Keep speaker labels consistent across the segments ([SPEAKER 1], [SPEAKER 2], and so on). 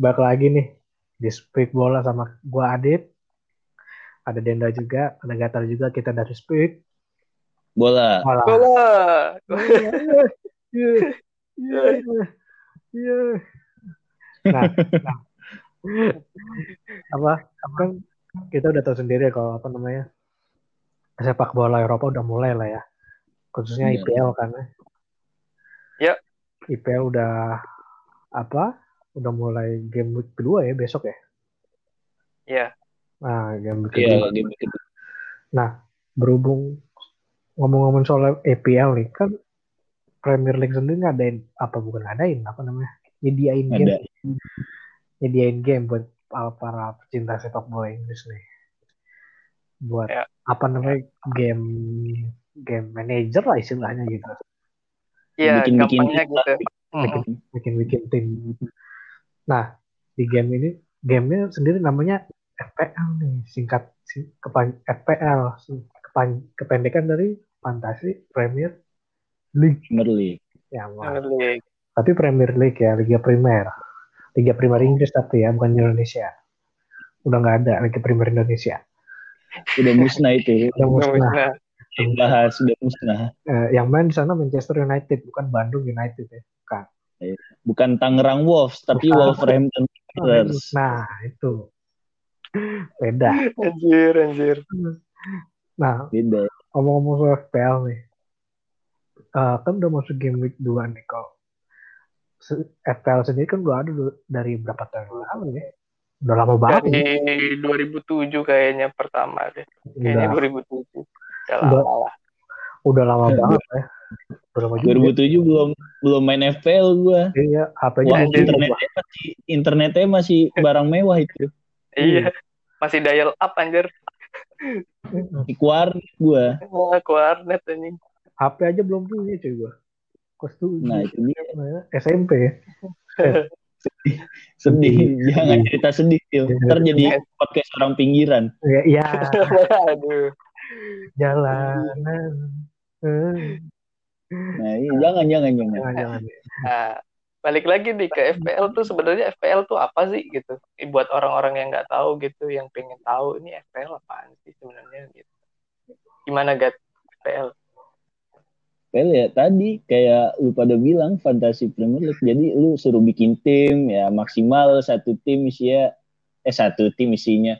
[SPEAKER 1] Ya, balik lagi nih di Speak Bola sama gua Adit. Ada Denda juga, ada Gatar juga, kita dari Speak.
[SPEAKER 2] Bola.
[SPEAKER 1] Bola.
[SPEAKER 3] Bola.
[SPEAKER 1] Iya, iya, iya, iya. Nah, nah. apa kan kita udah tahu sendiri kalau apa namanya sepak bola Eropa udah mulai lah ya khususnya
[SPEAKER 2] Iya.
[SPEAKER 1] IPL kan
[SPEAKER 3] Ya.
[SPEAKER 1] IPL udah apa udah mulai game week kedua ya besok ya
[SPEAKER 3] Iya.
[SPEAKER 1] nah game week
[SPEAKER 2] Iya,
[SPEAKER 1] kedua
[SPEAKER 2] game kedua.
[SPEAKER 1] berhubung ngomong-ngomong soal EPL nih kan Premier League sendiri ngadain apa bukan ngadain apa namanya nyediain game
[SPEAKER 2] Ada.
[SPEAKER 1] nyediain game buat para, pecinta sepak bola Inggris nih buat
[SPEAKER 3] Ya.
[SPEAKER 1] apa namanya game game manager lah istilahnya gitu
[SPEAKER 3] Iya,
[SPEAKER 2] Bikin-bikin
[SPEAKER 3] gampangnya
[SPEAKER 2] tim.
[SPEAKER 3] gitu.
[SPEAKER 1] bikin
[SPEAKER 3] Mm-mm.
[SPEAKER 1] bikin bikin tim nah di game ini gamenya sendiri namanya FPL nih singkat sing, kepan, FPL sing- kepan, kependekan dari Fantasi Premier League
[SPEAKER 2] Premier League.
[SPEAKER 1] ya.
[SPEAKER 3] Premier League.
[SPEAKER 1] tapi Premier League ya Liga Primer Liga Primer Inggris tapi ya bukan Indonesia udah nggak ada Liga Primer Indonesia
[SPEAKER 2] Udah musnah itu.
[SPEAKER 1] udah musnah
[SPEAKER 3] Nah,
[SPEAKER 2] Bahas udah musnah.
[SPEAKER 1] Eh, yang main di sana Manchester United bukan Bandung United ya bukan
[SPEAKER 2] Bukan Tangerang Wolves, tapi
[SPEAKER 1] Bukan.
[SPEAKER 2] Wolverhampton Wanderers.
[SPEAKER 1] nah itu beda
[SPEAKER 3] anjir, anjir.
[SPEAKER 1] nah
[SPEAKER 2] Beda.
[SPEAKER 1] ngomong-ngomong soal FPL nih eh, kan udah masuk game week 2 nih kok FPL sendiri kan udah ada dari berapa tahun lalu ya udah lama banget ya.
[SPEAKER 3] Dari 2007 kayaknya pertama deh. Kayaknya
[SPEAKER 1] udah
[SPEAKER 3] 2007. Udah
[SPEAKER 1] Udah.
[SPEAKER 3] lama lah.
[SPEAKER 1] udah lama banget ya udah lama juga
[SPEAKER 2] 2007 belum belum main FPL gua.
[SPEAKER 1] iya HP-nya
[SPEAKER 2] Wah,
[SPEAKER 1] belum
[SPEAKER 2] internetnya masih internetnya masih barang mewah itu.
[SPEAKER 3] Iya. Masih dial up anjir.
[SPEAKER 2] Di warnet gua.
[SPEAKER 3] Wah, warnet anjing.
[SPEAKER 1] HP aja belum punya cuy gua kos tuh
[SPEAKER 2] Nah, itu dia.
[SPEAKER 1] SMP ya
[SPEAKER 2] Sedih. Jangan cerita sedih, Phil. Ntar jadi podcast orang pinggiran.
[SPEAKER 1] ya, ya
[SPEAKER 3] Aduh.
[SPEAKER 1] jalanan Eh,
[SPEAKER 2] Nah, iya, jangan jangan jangan.
[SPEAKER 1] jangan jangan
[SPEAKER 3] Nah, balik lagi nih ke FPL tuh sebenarnya FPL tuh apa sih gitu? Buat orang-orang yang nggak tahu gitu, yang pengen tahu ini FPL apaan sih sebenarnya gitu. Gimana Gat FPL?
[SPEAKER 2] FPL ya tadi kayak lu pada bilang fantasi Premier League. Jadi lu suruh bikin tim ya maksimal satu tim isinya eh satu tim isinya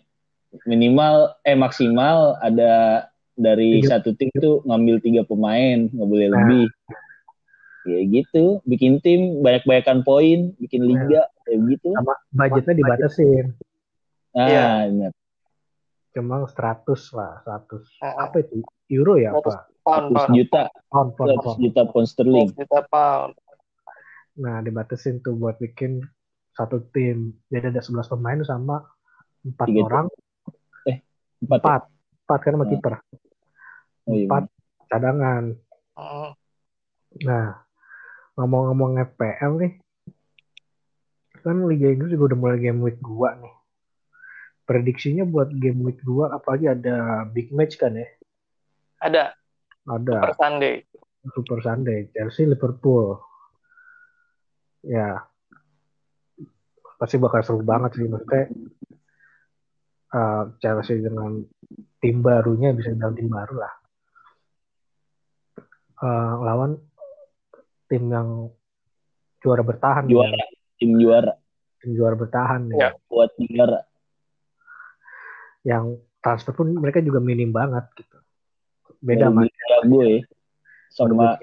[SPEAKER 2] minimal eh maksimal ada dari
[SPEAKER 1] Tiga.
[SPEAKER 2] satu tim tuh ngambil tiga pemain nggak boleh
[SPEAKER 1] Nah.
[SPEAKER 2] lebih ya gitu bikin tim banyak-banyakan poin bikin liga kayak gitu
[SPEAKER 1] sama budgetnya dibatasin
[SPEAKER 2] nah
[SPEAKER 3] Iya.
[SPEAKER 2] ingat.
[SPEAKER 1] cuma 100 lah 100
[SPEAKER 3] Heeh.
[SPEAKER 1] apa itu euro ya apa
[SPEAKER 3] Pound,
[SPEAKER 2] 100
[SPEAKER 3] pound.
[SPEAKER 2] juta
[SPEAKER 1] pound pound
[SPEAKER 2] 100
[SPEAKER 1] pound
[SPEAKER 2] juta pound sterling
[SPEAKER 3] Juta pound.
[SPEAKER 1] nah dibatasin tuh buat bikin satu tim jadi ada 11 pemain sama empat orang
[SPEAKER 2] empat ya?
[SPEAKER 1] empat empat kan sama
[SPEAKER 2] Nah.
[SPEAKER 1] kiper empat cadangan
[SPEAKER 3] Heeh.
[SPEAKER 1] nah ngomong-ngomong FPL nih kan Liga Inggris juga udah mulai game week 2 nih prediksinya buat game week 2 apalagi ada big match kan ya
[SPEAKER 3] Ada
[SPEAKER 1] ada
[SPEAKER 3] per Sunday.
[SPEAKER 1] Super Sunday, Chelsea Liverpool. Ya, pasti bakal seru banget sih maksudnya. eh, Chelsea dengan tim barunya bisa bilang tim baru lah. Eh, lawan tim yang juara bertahan, nih.
[SPEAKER 2] juara tim juara
[SPEAKER 1] tim juara bertahan nih.
[SPEAKER 3] Ya.
[SPEAKER 2] buat juara
[SPEAKER 1] Yang transfer pun mereka juga minim banget gitu. Beda sama
[SPEAKER 2] Thiago ya sama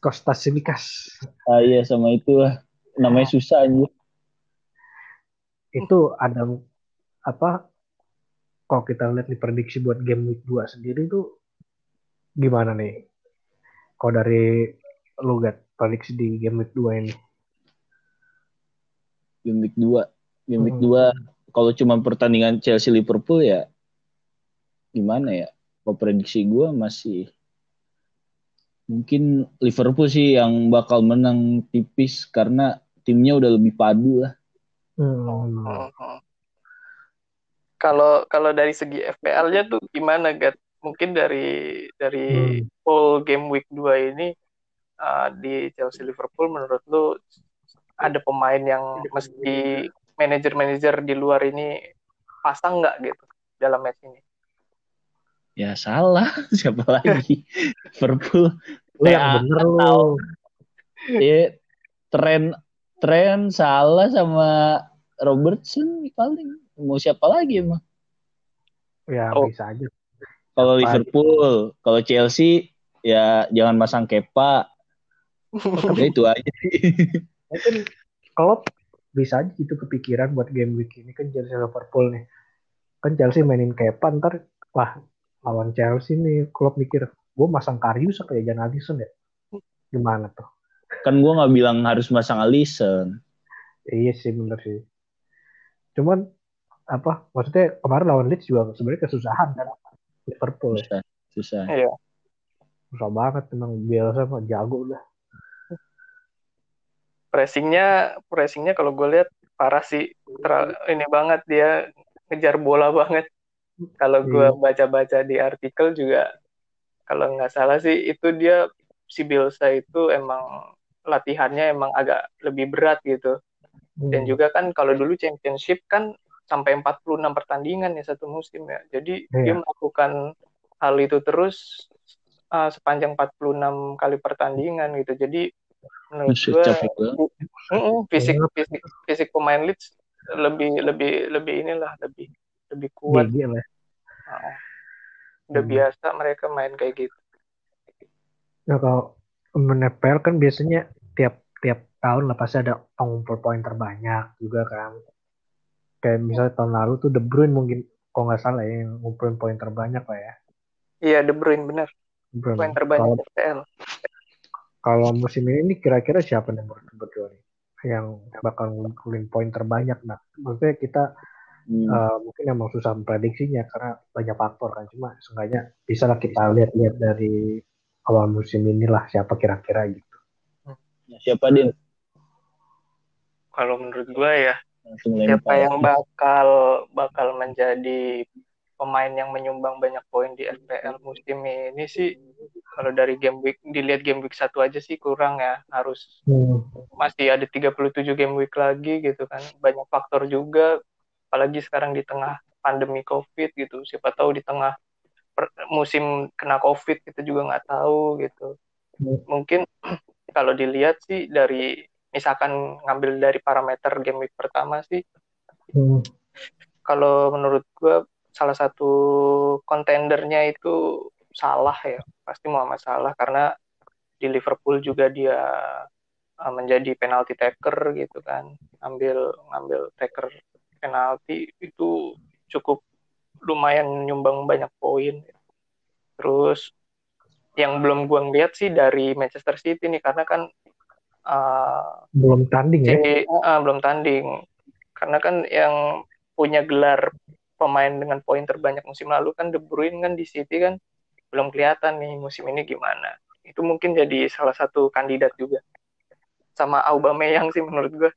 [SPEAKER 1] Kostas Simikas.
[SPEAKER 2] ah, iya sama itu lah namanya susah aja
[SPEAKER 1] itu ada apa kalau kita lihat di prediksi buat game week 2 sendiri tuh gimana nih kalau dari lu Gat, prediksi di game week 2 ini
[SPEAKER 2] game week 2 game week
[SPEAKER 1] Hmm.
[SPEAKER 2] 2 kalau cuma pertandingan Chelsea Liverpool ya gimana ya kalau prediksi gue masih mungkin Liverpool sih yang bakal menang tipis karena timnya udah lebih padu lah
[SPEAKER 1] Hmm.
[SPEAKER 3] Mhm. Kalau kalau dari segi FPL-nya tuh gimana, Gat? Mungkin dari dari
[SPEAKER 1] Hmm.
[SPEAKER 3] full game week 2 ini uh, di Chelsea Liverpool menurut lu ada pemain yang mesti manajer-manajer di luar ini pasang nggak gitu dalam match ini?
[SPEAKER 2] Ya salah, siapa lagi? Liverpool.
[SPEAKER 1] Lu yang bener lu.
[SPEAKER 2] Ya, tren tren salah sama Robertson paling mau siapa lagi emang?
[SPEAKER 1] Ya
[SPEAKER 3] Oh.
[SPEAKER 1] bisa aja.
[SPEAKER 2] Kalau Liverpool, kalau Chelsea ya jangan masang Kepa. Ya itu aja sih.
[SPEAKER 1] Mungkin Klopp bisa aja gitu kepikiran buat game week ini kan Chelsea Liverpool nih. Kan Chelsea mainin Kepa ntar wah lawan Chelsea nih Klopp mikir gue masang Karius apa ya Jan Alisson ya gimana tuh
[SPEAKER 2] Kan gua nggak bilang harus masang Alisson.
[SPEAKER 1] iya sih bener sih cuman apa maksudnya kemarin lawan Leeds juga sebenarnya kesusahan kan Liverpool ya.
[SPEAKER 2] Susah, susah.
[SPEAKER 3] Iya.
[SPEAKER 1] susah banget memang Bielsa mah jago udah
[SPEAKER 3] Pressingnya, pressingnya kalau gue lihat parah sih. Ter- ini banget dia ngejar bola banget. Kalau gue
[SPEAKER 1] Iya.
[SPEAKER 3] baca-baca di artikel juga, kalau nggak salah sih itu dia si Bielsa itu emang latihannya emang agak lebih berat gitu. Dan
[SPEAKER 1] Hmm.
[SPEAKER 3] juga kan kalau dulu championship kan sampai 46 pertandingan ya satu musim ya. Jadi
[SPEAKER 1] Iya.
[SPEAKER 3] dia melakukan hal itu terus uh, sepanjang 46 kali pertandingan gitu. Jadi menurut gue. Mm-mm, fisik
[SPEAKER 1] Banget.
[SPEAKER 3] fisik fisik pemain Leeds lebih lebih lebih inilah lebih lebih kuat.
[SPEAKER 1] GG lah
[SPEAKER 3] Uh, udah
[SPEAKER 1] Hmm.
[SPEAKER 3] biasa mereka main kayak gitu.
[SPEAKER 1] Nah kalau FPL kan biasanya tiap tiap tahun lah pasti ada pengumpul poin terbanyak juga kan. Kayak misalnya tahun lalu tuh De Bruyne mungkin kalau nggak salah ya yang ngumpulin poin terbanyak lah ya.
[SPEAKER 3] Iya De Bruyne bener
[SPEAKER 1] De Bruyne.
[SPEAKER 3] poin
[SPEAKER 1] Kalau
[SPEAKER 3] terbanyak FPL.
[SPEAKER 1] kalau musim ini nih kira-kira siapa nih menurut berdua nih yang bakal ngumpulin poin terbanyak? Nah, maksudnya kita
[SPEAKER 2] Hmm.
[SPEAKER 1] eh, mungkin emang susah memprediksinya karena banyak faktor kan. Cuma seenggaknya bisa lah kita lihat-lihat dari awal musim inilah siapa kira-kira gitu.
[SPEAKER 2] Siapa din?
[SPEAKER 3] Kalau menurut gue ya siapa yang bakal bakal menjadi pemain yang menyumbang banyak poin di FPL musim ini sih? Kalau dari game week dilihat game week satu aja sih kurang ya. Harus
[SPEAKER 1] Hmm.
[SPEAKER 3] masih ada 37 game week lagi gitu kan. Banyak faktor juga. Apalagi sekarang di tengah pandemi covid gitu. Siapa tahu di tengah per- musim kena covid kita juga nggak tahu gitu.
[SPEAKER 1] Hmm.
[SPEAKER 3] mungkin kalau dilihat sih dari misalkan ngambil dari parameter game week pertama sih.
[SPEAKER 1] Hmm.
[SPEAKER 3] kalau menurut gue salah satu kontendernya itu salah ya. Pasti Muhammad Salah karena di Liverpool juga dia uh, menjadi penalti taker gitu kan. Ambil ngambil taker penalti itu cukup lumayan nyumbang banyak poin. Terus yang belum gua ngeliat sih dari Manchester City nih karena kan uh,
[SPEAKER 1] Belum tanding ya.
[SPEAKER 3] ah, belum tanding. Karena kan yang punya gelar pemain dengan poin terbanyak musim lalu kan De Bruyne kan di City kan belum kelihatan nih musim ini gimana. Itu mungkin jadi salah satu kandidat juga. Sama Aubameyang sih menurut gue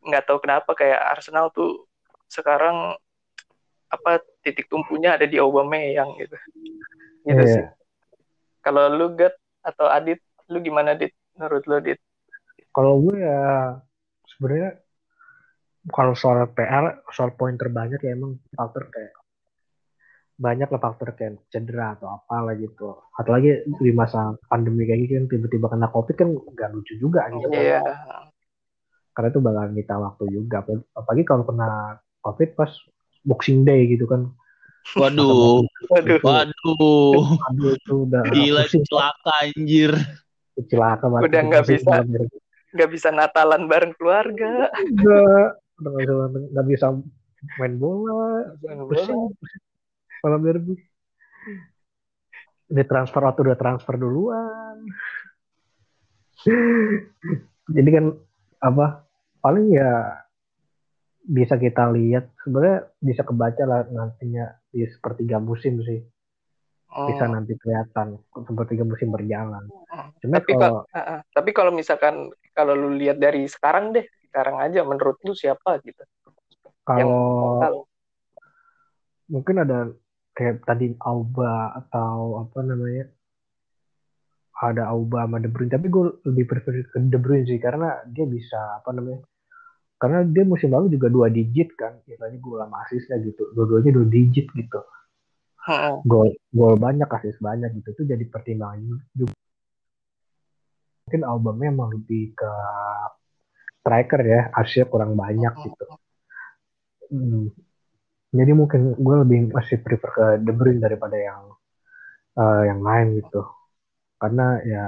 [SPEAKER 3] nggak tahu kenapa kayak Arsenal tuh sekarang apa titik tumpunya ada di Aubameyang gitu. Gitu
[SPEAKER 1] Iya.
[SPEAKER 3] sih. Kalau lu Gat atau Adit lu gimana Dit? Menurut lu Dit
[SPEAKER 1] Kalau gue ya sebenarnya kalau soal PR, soal poin terbanyak ya emang faktor kayak banyak lah faktor kayak cedera atau apalah gitu. Atau lagi di masa pandemi kayak gini kan tiba-tiba kena covid kan nggak lucu juga gitu.
[SPEAKER 3] iya
[SPEAKER 1] Karena itu bakal nyita waktu juga. Apalagi kalau kena covid pas Boxing Day gitu kan.
[SPEAKER 2] Waduh,
[SPEAKER 3] waduh
[SPEAKER 2] waduh.
[SPEAKER 1] Aduh itu udah
[SPEAKER 2] Gila
[SPEAKER 1] pusing,
[SPEAKER 2] celaka anjir.
[SPEAKER 1] celaka banget.
[SPEAKER 3] Udah nggak bisa.
[SPEAKER 1] banget.
[SPEAKER 3] Nggak bisa Natalan bareng keluarga.
[SPEAKER 1] Nggak, udah nggak bisa, nggak bisa main bola, malam derby. Udah transfer waktu udah transfer duluan. Jadi kan apa paling ya bisa kita lihat sebenarnya bisa kebaca lah nantinya di sepertiga musim sih. Bisa
[SPEAKER 3] Hmm.
[SPEAKER 1] nanti kelihatan sepertiga musim berjalan. Cuma
[SPEAKER 3] tapi
[SPEAKER 1] kalau
[SPEAKER 3] kalau ah, ah. tapi kalau misalkan kalau lu lihat dari sekarang deh sekarang aja menurut lu siapa gitu?
[SPEAKER 1] Kalau mungkin ada kayak tadi Auba atau apa namanya? Ada Auba sama De Bruyne. Tapi gue lebih prefer ke De Bruyne sih karena dia bisa apa namanya karena dia musim lalu juga dua digit kan. Istilahnya gue lama asisnya gitu. Dua-duanya dua digit gitu. Gol gol banyak asis banyak gitu. Itu jadi pertimbangan juga mungkin albumnya emang lebih ke striker ya asisnya kurang banyak gitu. hmm. jadi mungkin gue lebih masih prefer ke De Bruyne daripada yang uh, yang lain gitu. Karena ya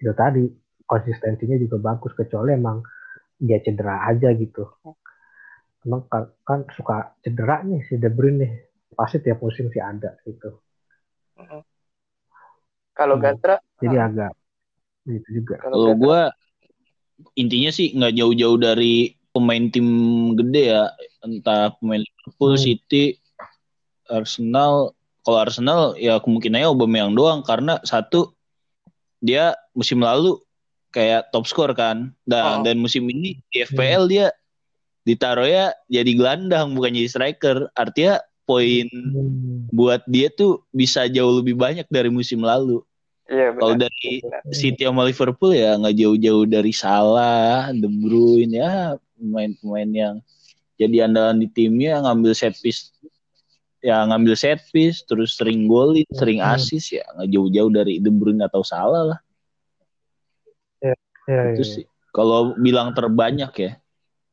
[SPEAKER 1] itu tadi konsistensinya juga bagus kecuali emang dia cedera aja gitu. Emang kan, kan suka cedera nih si De Bruyne nih. Pasti tiap musim sih ada gitu.
[SPEAKER 3] Kalau hmm. Gatra
[SPEAKER 1] jadi uh. agak gitu juga
[SPEAKER 2] kalau gue intinya sih nggak jauh-jauh dari pemain tim gede ya entah pemain Liverpool, hmm. City, Arsenal kalau Arsenal ya kemungkinannya Aubameyang doang karena satu dia musim lalu kayak top skor kan dan oh. dan musim ini di FPL hmm. dia ditaruh ya jadi gelandang bukan jadi striker artinya poin hmm. buat dia tuh bisa jauh lebih banyak dari musim lalu. Iya, Kalau dari benar. City sama Liverpool ya nggak jauh-jauh dari Salah, De Bruyne ya pemain-pemain yang jadi andalan di timnya ngambil set piece ya ngambil set piece terus sering golin hmm. sering asis ya nggak jauh-jauh dari De Bruyne atau salah lah
[SPEAKER 1] ya, ya,
[SPEAKER 2] itu ya, sih kalau bilang terbanyak ya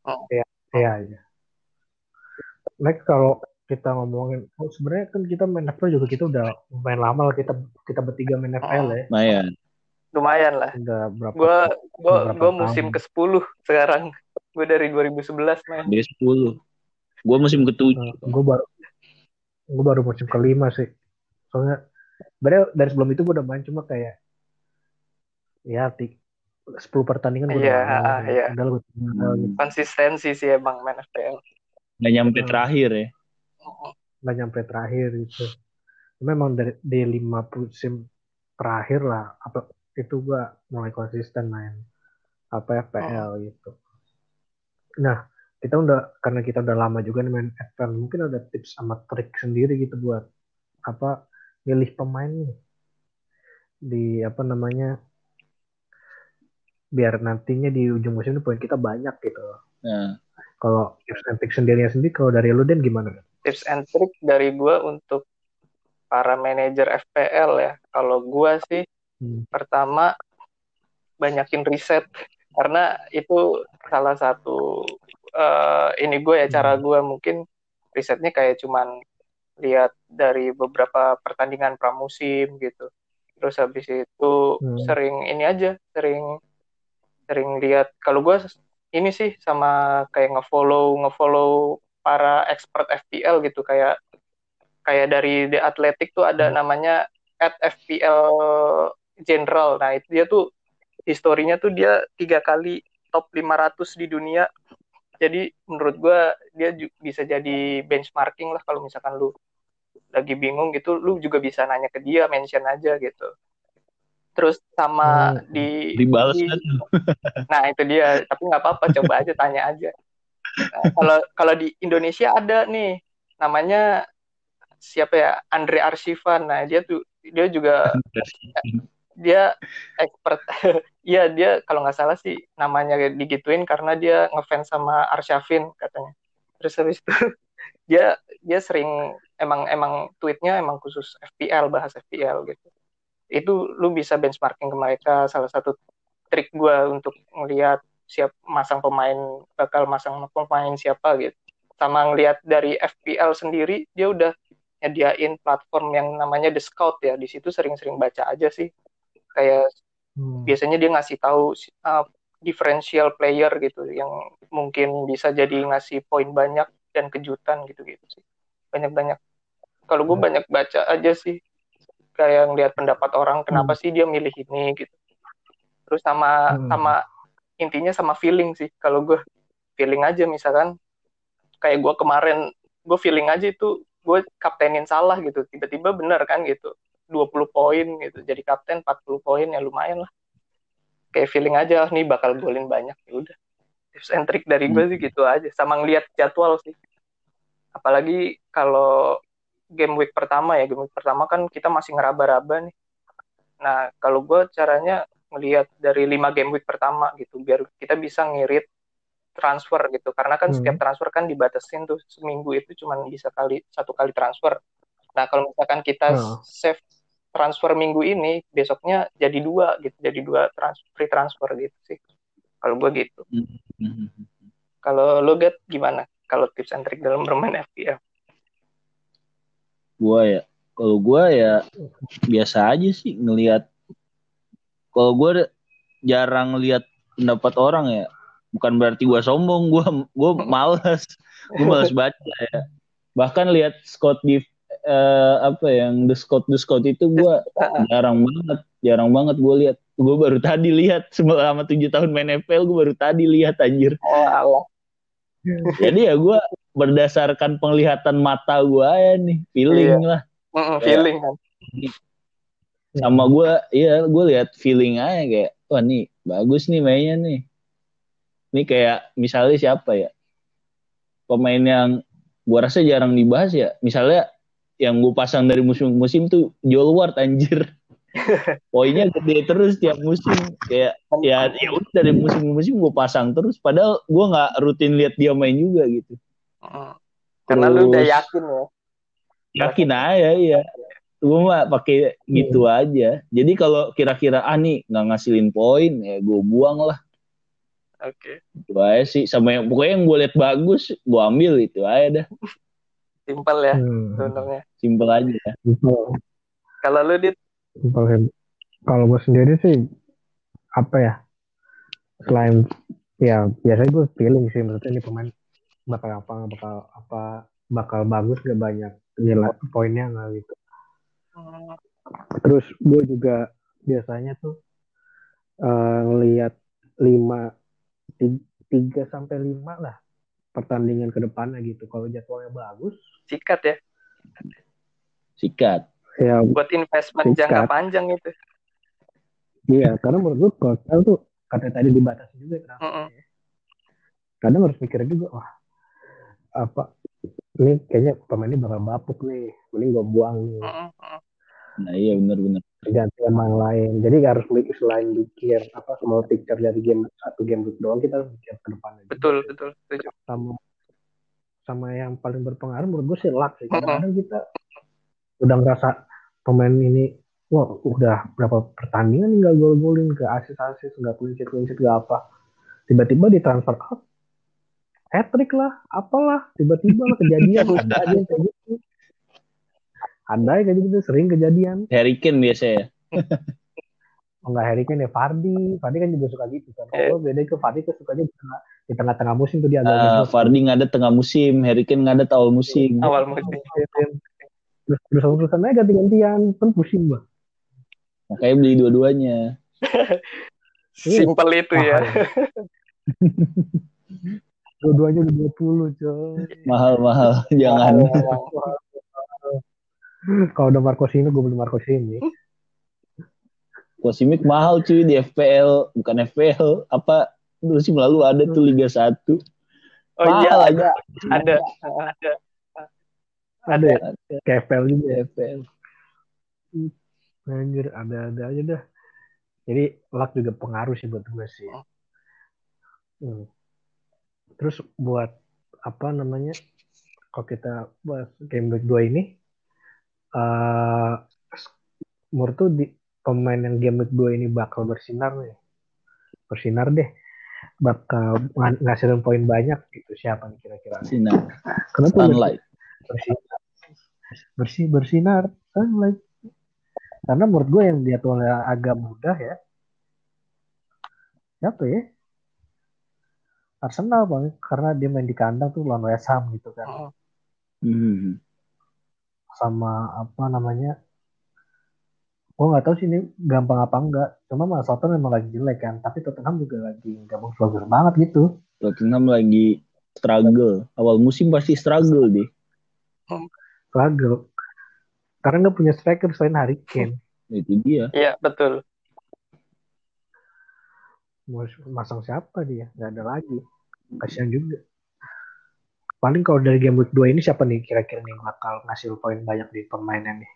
[SPEAKER 1] oh ya ya, ya. next kalau kita ngomongin oh sebenarnya kan kita main FPL juga kita udah main lama lah kita kita bertiga main FPL oh. ya.
[SPEAKER 2] lumayan.
[SPEAKER 3] Lumayan lah.
[SPEAKER 1] Udah berapa
[SPEAKER 3] gua gua gua musim ke 10 sekarang. Gue dari 2011 main
[SPEAKER 2] dari 10 gue musim ke 7 uh,
[SPEAKER 1] gue baru gue baru musim kelima sih. Soalnya sebenarnya dari sebelum itu gue udah main cuma kayak ya tik 10 pertandingan gue
[SPEAKER 3] yeah, udah main, yeah. udah lebih hmm. konsistensi sih emang main FPL
[SPEAKER 2] nggak nyampe hmm. terakhir ya
[SPEAKER 1] nggak nyampe terakhir itu memang dari di lima musim terakhir lah apa itu gue mulai konsisten main apa FPL oh. gitu nah kita udah karena kita udah lama juga nih main FPL mungkin ada tips sama trik sendiri gitu buat apa milih pemain nih di apa namanya biar nantinya di ujung musim ini poin kita banyak gitu.
[SPEAKER 2] Nah.
[SPEAKER 1] Kalau tips and sendirinya sendiri kalau dari lu Den gimana?
[SPEAKER 3] Tips and trick dari gua untuk para manajer FPL ya. Kalau gua sih hmm. pertama banyakin riset karena itu salah satu uh, ini gue ya cara hmm. gue mungkin risetnya kayak cuman lihat dari beberapa pertandingan pramusim gitu terus habis itu hmm. sering ini aja sering sering lihat kalau gue ini sih sama kayak ngefollow ngefollow para expert FPL gitu kayak kayak dari The Athletic tuh ada hmm. namanya at FPL General. Nah itu dia tuh historinya tuh dia tiga kali top 500 di dunia. Jadi menurut gue dia bisa jadi benchmarking lah kalau misalkan lu lagi bingung gitu lu juga bisa nanya ke dia mention aja gitu. Terus sama hmm, di
[SPEAKER 2] dibalas
[SPEAKER 3] di, kan? nah itu dia. Tapi nggak apa-apa coba aja tanya aja nah, kalau kalau di Indonesia ada nih namanya siapa ya? Andre Arsivan nah dia tuh dia juga dia expert. Iya dia kalau nggak salah sih namanya digituin karena dia ngefans sama Arsyafin katanya. Terus habis itu dia dia sering emang emang tweetnya emang khusus FPL bahas FPL gitu. Itu lu bisa benchmarking ke mereka. Salah satu trik gue untuk ngelihat siap masang pemain bakal masang pemain siapa gitu sama ngelihat dari FPL sendiri dia udah nyediain platform yang namanya The Scout ya di situ sering-sering baca aja sih kayak hmm. biasanya dia ngasih tahu uh, differential player gitu yang mungkin bisa jadi ngasih poin banyak dan kejutan gitu gitu sih banyak banyak kalau gue hmm. banyak baca aja sih kayak ngeliat pendapat orang kenapa hmm. sih dia milih ini gitu terus sama hmm. sama intinya sama feeling sih. Kalau gue feeling aja misalkan kayak gue kemarin gue feeling aja itu gue kaptenin salah gitu. Tiba-tiba bener kan gitu 20 poin gitu. Jadi kapten 40 poin ya lumayan lah. Kayak feeling aja nih bakal golin banyak. Ya udah. Tips and trick dari gue sih gitu aja. Sama ngeliat jadwal sih. Apalagi kalau game week pertama ya. Game week pertama kan kita masih ngeraba-raba nih. Nah, kalau gue caranya ngelihat dari lima game week pertama gitu, biar kita bisa ngirit transfer gitu. Karena kan
[SPEAKER 1] Hmm.
[SPEAKER 3] setiap transfer kan dibatasin tuh seminggu itu cuma bisa kali satu kali transfer. Nah, kalau misalkan kita
[SPEAKER 1] Hmm.
[SPEAKER 3] save transfer minggu ini, besoknya jadi dua gitu, jadi dua trans free transfer gitu sih. Kalau gue gitu.
[SPEAKER 2] Mhm.
[SPEAKER 3] Kalau lo get gimana? Kalau tips and trick dalam bermain FPL?
[SPEAKER 2] Gua ya, kalau gua ya biasa aja sih ngelihat. Kalau gua jarang lihat pendapat orang ya. Bukan berarti gua sombong, gua gua malas. Gua malas baca ya. Bahkan lihat Scott di eh, apa yang the Scott the Scott itu gua jarang banget, jarang banget gua lihat. Gua baru tadi lihat selama tujuh tahun main FPL gua baru tadi lihat anjir.
[SPEAKER 3] Oh, Allah.
[SPEAKER 2] Jadi ya gua berdasarkan penglihatan mata gua ya nih, feeling lah.
[SPEAKER 3] Mm,
[SPEAKER 2] Ya.
[SPEAKER 3] feeling kan.
[SPEAKER 2] Sama gue iya gue lihat feeling aja kayak wah nih bagus nih mainnya nih. Ini kayak misalnya siapa ya? Pemain yang gue rasa jarang dibahas ya. Misalnya yang gue pasang dari musim ke musim tuh Joel Ward anjir. Poinnya gede terus tiap musim. Kayak ya ya udah dari musim ke musim gue pasang terus. Padahal gue nggak rutin lihat dia main juga gitu.
[SPEAKER 3] Mm. Karena lu udah yakin ya.
[SPEAKER 2] yakin aja ya gue mah pakai gitu aja jadi kalau kira-kira ah nih nggak ngasilin poin ya gue buang lah
[SPEAKER 3] Oke.
[SPEAKER 2] itu aja sih sama yang pokoknya yang gue lihat bagus gue ambil itu aja dah
[SPEAKER 3] Simpel ya
[SPEAKER 1] Hmm.
[SPEAKER 3] sebenarnya.
[SPEAKER 2] simpel aja ya.
[SPEAKER 3] Kalau lu dit
[SPEAKER 1] Simpel. Kalau gue sendiri sih apa ya? Selain ya biasanya gue feeling sih maksudnya ini pemain bakal apa bakal apa bakal bagus gak banyak nilai poinnya nggak gitu.
[SPEAKER 3] Mm,
[SPEAKER 1] Terus gue juga biasanya tuh eh, ngelihat lima ti- tiga sampai lima lah pertandingan ke depannya gitu. Kalau jadwalnya bagus,
[SPEAKER 3] sikat ya
[SPEAKER 2] sikat
[SPEAKER 1] ya
[SPEAKER 3] buat investment
[SPEAKER 1] Sikat.
[SPEAKER 3] jangka panjang itu.
[SPEAKER 1] iya. Karena menurut gue kalau tuh katanya tadi dibatasi juga kenapa?
[SPEAKER 3] Mm-mm.
[SPEAKER 1] Kadang harus mikir juga, wah apa ini kayaknya pemain ini bakal bapuk nih, mending gue buang nih.
[SPEAKER 3] Mm-mm, mm.
[SPEAKER 2] Nah iya benar-benar
[SPEAKER 1] ganti sama yang lain. Jadi nggak harus mikir selain mikir apa small picture dari game satu game week doang kita harus mikir ke depannya. juga.
[SPEAKER 3] Betul betul setuju.
[SPEAKER 1] Sama sama yang paling berpengaruh menurut gue sih luck sih. Kadang-kadang kita udah ngerasa pemain ini wah udah berapa pertandingan nggak gol-golin ke asis-asis nggak sheet nggak apa tiba-tiba ditransfer out hat trick lah apalah tiba-tiba lah kejadian yang kayak gitu ada yang kayak gitu sering kejadian.
[SPEAKER 2] Harry Kane biasa ya?
[SPEAKER 1] Oh, enggak Harry Kane ya Fardi. Fardi kan juga suka gitu kan.
[SPEAKER 3] Eh.
[SPEAKER 1] oh beda itu Fardi tuh sukanya di tengah di tengah-tengah musim tuh dia agak ngejrot.
[SPEAKER 2] Fardi nggak ada tengah musim Harry Kane nggak ada awal musim.
[SPEAKER 3] Awal musim.
[SPEAKER 1] terus terus terusan aja ganti-gantian kan pusing bah
[SPEAKER 2] makanya beli dua-duanya.
[SPEAKER 3] Simpel itu ya.
[SPEAKER 1] dua-duanya udah 20 coy.
[SPEAKER 2] Mahal-mahal jangan
[SPEAKER 1] kalau udah Marco Simi gue beli Marco Simi
[SPEAKER 2] Kosimik mahal cuy di FPL bukan FPL apa? Musim lalu ada tuh Liga 1
[SPEAKER 3] Oh iya
[SPEAKER 2] Mahal
[SPEAKER 3] ada. ada ada.
[SPEAKER 1] ada ya? Kayak FPL juga ya?
[SPEAKER 2] FPL
[SPEAKER 1] anjir ada ada aja dah. Jadi luck juga pengaruh sih buat gue sih. Hmm. terus buat apa namanya kalau kita bahas game week 2 ini eh menurut tuh di pemain yang game week 2 ini bakal bersinar nih? Bersinar deh. Bakal ng- ngasilin poin banyak gitu. Siapa nih kira-kira?
[SPEAKER 2] Sinar
[SPEAKER 1] kenapa
[SPEAKER 2] sunlight.
[SPEAKER 1] bersinar? Bersih bersinar. Sunlight. Karena menurut gue yang jadwalnya agak mudah ya. Siapa ya? Arsenal bang. Karena dia main di kandang tuh lawan West Ham gitu kan.
[SPEAKER 3] Mm.
[SPEAKER 2] hmm.
[SPEAKER 1] Sama apa namanya gue nggak tahu sih ini gampang apa enggak cuma Mas Southampton memang lagi jelek kan tapi Tottenham juga lagi nggak bagus-bagus banget gitu.
[SPEAKER 2] Tottenham lagi struggle. Awal musim pasti struggle deh.
[SPEAKER 1] Struggle. Karena nggak punya striker selain Harry Kane.
[SPEAKER 2] Itu dia.
[SPEAKER 3] Iya betul.
[SPEAKER 1] mau masang siapa dia? Nggak ada lagi. Kasihan juga paling kalau dari game week 2 ini siapa nih kira-kira nih bakal ngasih poin banyak di permainan nih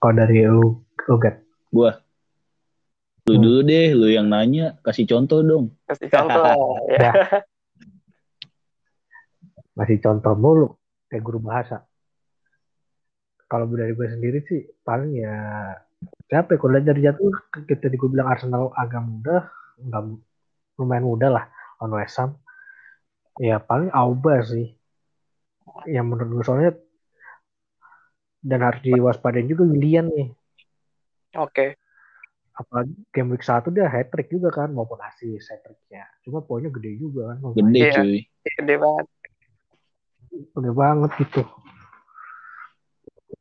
[SPEAKER 1] kalau dari lu lu Gat.
[SPEAKER 2] gua Lu
[SPEAKER 1] Hmm.
[SPEAKER 2] dulu deh, lu yang nanya, kasih contoh dong.
[SPEAKER 3] kasih contoh ya.
[SPEAKER 1] Masih contoh mulu kayak guru bahasa. Kalau dari gue sendiri sih paling ya siapa ya kalau dari jatuh kita gue bilang Arsenal agak mudah, nggak lumayan mudah lah on West Ham. Ya paling Auba sih. Yang menurut gue soalnya dan harus diwaspadain juga Willian nih.
[SPEAKER 3] oke
[SPEAKER 1] Apalagi game week 1 dia hat trick juga kan maupun assist hat tricknya. Cuma poinnya gede juga kan.
[SPEAKER 2] Gede cuy.
[SPEAKER 3] gede banget
[SPEAKER 1] Gede banget gitu.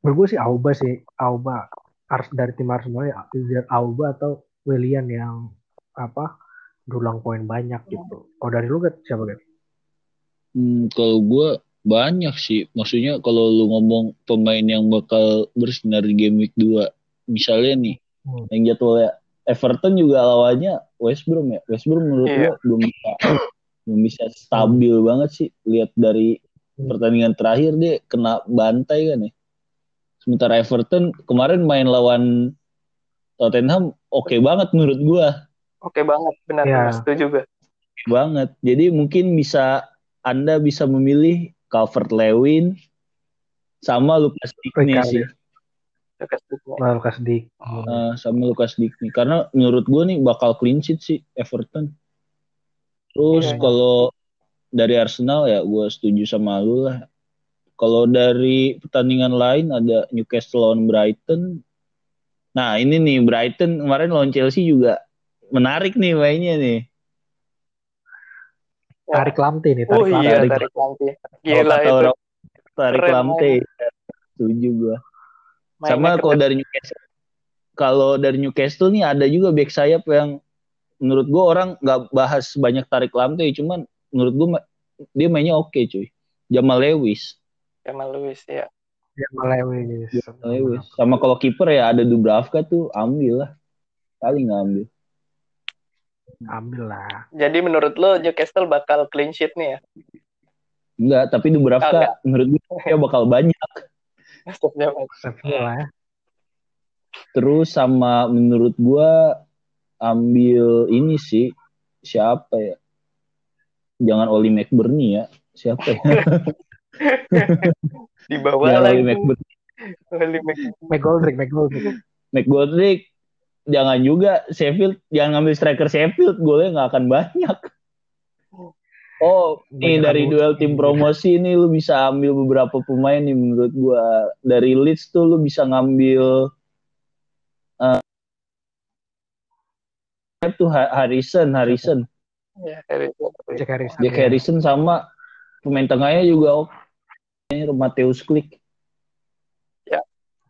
[SPEAKER 1] Menurut gue sih Auba sih. Auba. Ars dari tim Arsenal ya. Either Auba atau Willian yang apa dulang poin banyak gitu. Kalau dari lu Gat, siapa Gat?
[SPEAKER 2] Hmm, kalau gue banyak sih. Maksudnya kalau lu ngomong pemain yang bakal bersinar di game week 2. Misalnya nih,
[SPEAKER 1] Hmm.
[SPEAKER 2] yang jadwalnya Everton juga lawannya West Brom ya. West Brom menurut
[SPEAKER 3] Iya.
[SPEAKER 2] gue belum bisa belum bisa stabil banget sih. Lihat dari
[SPEAKER 1] Hmm.
[SPEAKER 2] pertandingan terakhir dia kena bantai kan ya. Sementara Everton kemarin main lawan Tottenham oke banget menurut gue.
[SPEAKER 3] oke banget benar benar setuju gue
[SPEAKER 2] banget. Jadi mungkin bisa Anda bisa memilih Calvert Lewin sama Lucas Digne
[SPEAKER 1] Ricardo.
[SPEAKER 2] sih.
[SPEAKER 3] Lukas Digne.
[SPEAKER 1] Lalu kasih di
[SPEAKER 2] Eh, sama Lucas Digne karena menurut gue nih bakal clean sheet sih Everton. Terus
[SPEAKER 3] Iya, iya.
[SPEAKER 2] kalau dari Arsenal ya gue setuju sama lu lah. Kalau dari pertandingan lain ada Newcastle lawan Brighton. Nah ini nih Brighton kemarin lawan Chelsea juga menarik nih mainnya nih.
[SPEAKER 3] Ya.
[SPEAKER 1] tarik lamte nih,
[SPEAKER 3] oh
[SPEAKER 1] tarik
[SPEAKER 3] iya
[SPEAKER 1] lamte.
[SPEAKER 3] tarik lampu
[SPEAKER 2] Kalau
[SPEAKER 3] gila
[SPEAKER 2] kata
[SPEAKER 3] itu
[SPEAKER 2] orang, tarik
[SPEAKER 3] Keren
[SPEAKER 2] lamte. Setuju gue.
[SPEAKER 3] Mainnya
[SPEAKER 2] Sama
[SPEAKER 3] keren.
[SPEAKER 2] kalau dari Newcastle, kalau dari Newcastle nih ada juga back sayap yang menurut gue orang nggak bahas banyak tarik lamte, cuman menurut gue dia mainnya oke cuy. Jamal Lewis,
[SPEAKER 3] Jamal Lewis ya
[SPEAKER 1] Dia Malewis.
[SPEAKER 2] Jamal Lewis. Sama kalau kiper ya ada Dubravka tuh ambil lah, kali nggak ambil.
[SPEAKER 1] Ambil lah.
[SPEAKER 3] jadi menurut lo Newcastle bakal clean sheet nih ya
[SPEAKER 2] Enggak, tapi Dubravka menurut gue dia bakal banyak.
[SPEAKER 3] Stopnya
[SPEAKER 1] Save lah ya.
[SPEAKER 2] Terus sama menurut gue ambil ini sih siapa ya? Jangan Oli McBurney ya. Siapa ya?
[SPEAKER 3] di bawah
[SPEAKER 2] Jangan
[SPEAKER 3] lagi
[SPEAKER 2] Oli McBurney.
[SPEAKER 3] Oli Mc-
[SPEAKER 1] McGoldrick, McGoldrick.
[SPEAKER 2] McGoldrick jangan juga Sheffield jangan ngambil striker Sheffield golnya nggak akan banyak. Oh, nih
[SPEAKER 1] Banyak
[SPEAKER 2] dari duel tim promosi ini lu bisa ambil beberapa pemain nih menurut gua. Dari Leeds tuh lu bisa ngambil eh tuh Ha- Harrison, Harrison.
[SPEAKER 3] ya Harry
[SPEAKER 1] Jack Harrison.
[SPEAKER 2] Jack
[SPEAKER 1] ya.
[SPEAKER 2] Harrison sama pemain tengahnya juga oke. Mateus Klik.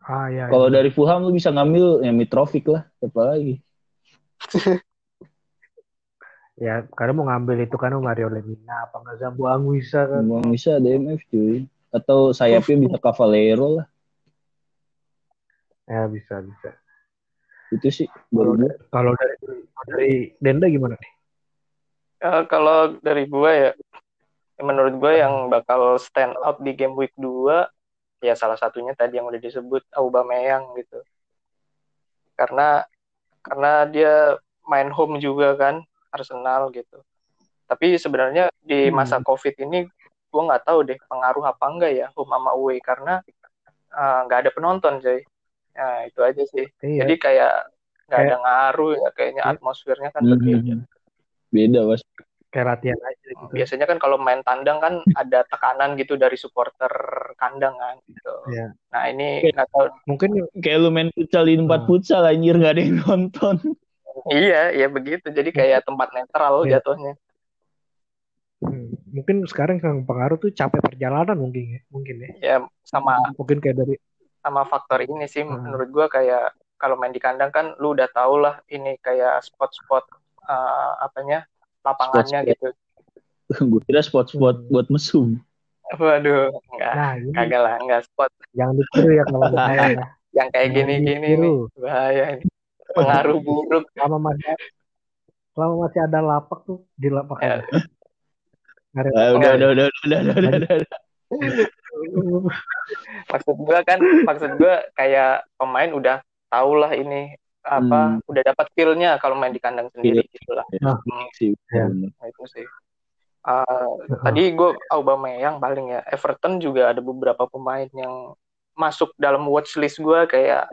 [SPEAKER 1] Ah ya.
[SPEAKER 2] Kalau
[SPEAKER 1] ya.
[SPEAKER 2] dari Fulham lu bisa ngambil ya Mitrovic lah, siapa lagi?
[SPEAKER 1] ya karena mau ngambil itu kan Mario Lemina apa nggak Zambo Anguissa kan.
[SPEAKER 2] Mau bisa DMF cuy. Atau sayapnya bisa Cavallero lah.
[SPEAKER 1] Ya bisa bisa.
[SPEAKER 2] Itu sih baru.
[SPEAKER 1] Kalau dari dari Denda gimana nih?
[SPEAKER 3] Eh, kalau dari gue ya, menurut gue yang bakal stand out di game week 2 ya salah satunya tadi yang udah disebut Aubameyang gitu. Karena karena dia main home juga kan Arsenal gitu. Tapi sebenarnya di
[SPEAKER 1] Hmm.
[SPEAKER 3] masa Covid ini gue nggak tahu deh pengaruh apa enggak ya home sama away karena eh, nggak ada penonton coy. Nah, itu aja sih.
[SPEAKER 1] Iya.
[SPEAKER 3] Jadi kayak nggak ada ngaruh ya kayaknya
[SPEAKER 1] Iya.
[SPEAKER 3] atmosfernya kan
[SPEAKER 2] Mhm.
[SPEAKER 3] berbeda.
[SPEAKER 2] Beda mas.
[SPEAKER 1] Kayak latihan aja gitu.
[SPEAKER 3] biasanya kan kalau main tandang kan ada tekanan gitu dari supporter kandang kan gitu.
[SPEAKER 1] Iya.
[SPEAKER 3] Nah ini nggak tahu.
[SPEAKER 1] Mungkin
[SPEAKER 2] Kayak lu main futsal di tempat
[SPEAKER 1] Hmm.
[SPEAKER 2] futsal anjir gak ada yang nonton.
[SPEAKER 3] Iya, iya begitu. Jadi kayak tempat netral
[SPEAKER 1] Iya.
[SPEAKER 3] jatuhnya.
[SPEAKER 1] hmm, mungkin sekarang yang pengaruh tuh capek perjalanan mungkin ya. Mungkin ya.
[SPEAKER 3] Ya sama
[SPEAKER 1] Mungkin kayak dari
[SPEAKER 3] sama faktor ini sih
[SPEAKER 1] Hmm.
[SPEAKER 3] menurut gua kayak kalau main di kandang kan lu udah tau lah ini kayak spot-spot eh, apanya lapangannya
[SPEAKER 2] Spot-spot.
[SPEAKER 3] gitu.
[SPEAKER 2] gue kira spot-spot
[SPEAKER 1] Hmm.
[SPEAKER 2] buat mesum.
[SPEAKER 3] Waduh, enggak.
[SPEAKER 1] nah ini
[SPEAKER 3] Kagak lah, enggak spot
[SPEAKER 1] jangan ditiru ya kalau bahaya ya.
[SPEAKER 3] yang kayak gini-gini
[SPEAKER 1] ditiru.
[SPEAKER 3] nih. Bahaya ini. Pengaruh buruk.
[SPEAKER 1] Selama masih selama masih ada lapak tuh di lapak
[SPEAKER 3] Ya.
[SPEAKER 1] ada-
[SPEAKER 2] Ah, udah, udah, udah, udah, udah, udah, udah, udah.
[SPEAKER 3] maksud gua kan maksud gua kayak pemain udah tau lah ini apa
[SPEAKER 2] Hmm.
[SPEAKER 3] udah dapat feel-nya kalau main di kandang sendiri gitu lah.
[SPEAKER 2] Ya,
[SPEAKER 3] Hmm,
[SPEAKER 2] sih,
[SPEAKER 1] Ya.
[SPEAKER 3] nah itu sih. Uh, tadi gue Aubameyang paling ya Everton juga ada beberapa pemain yang masuk dalam watchlist gue kayak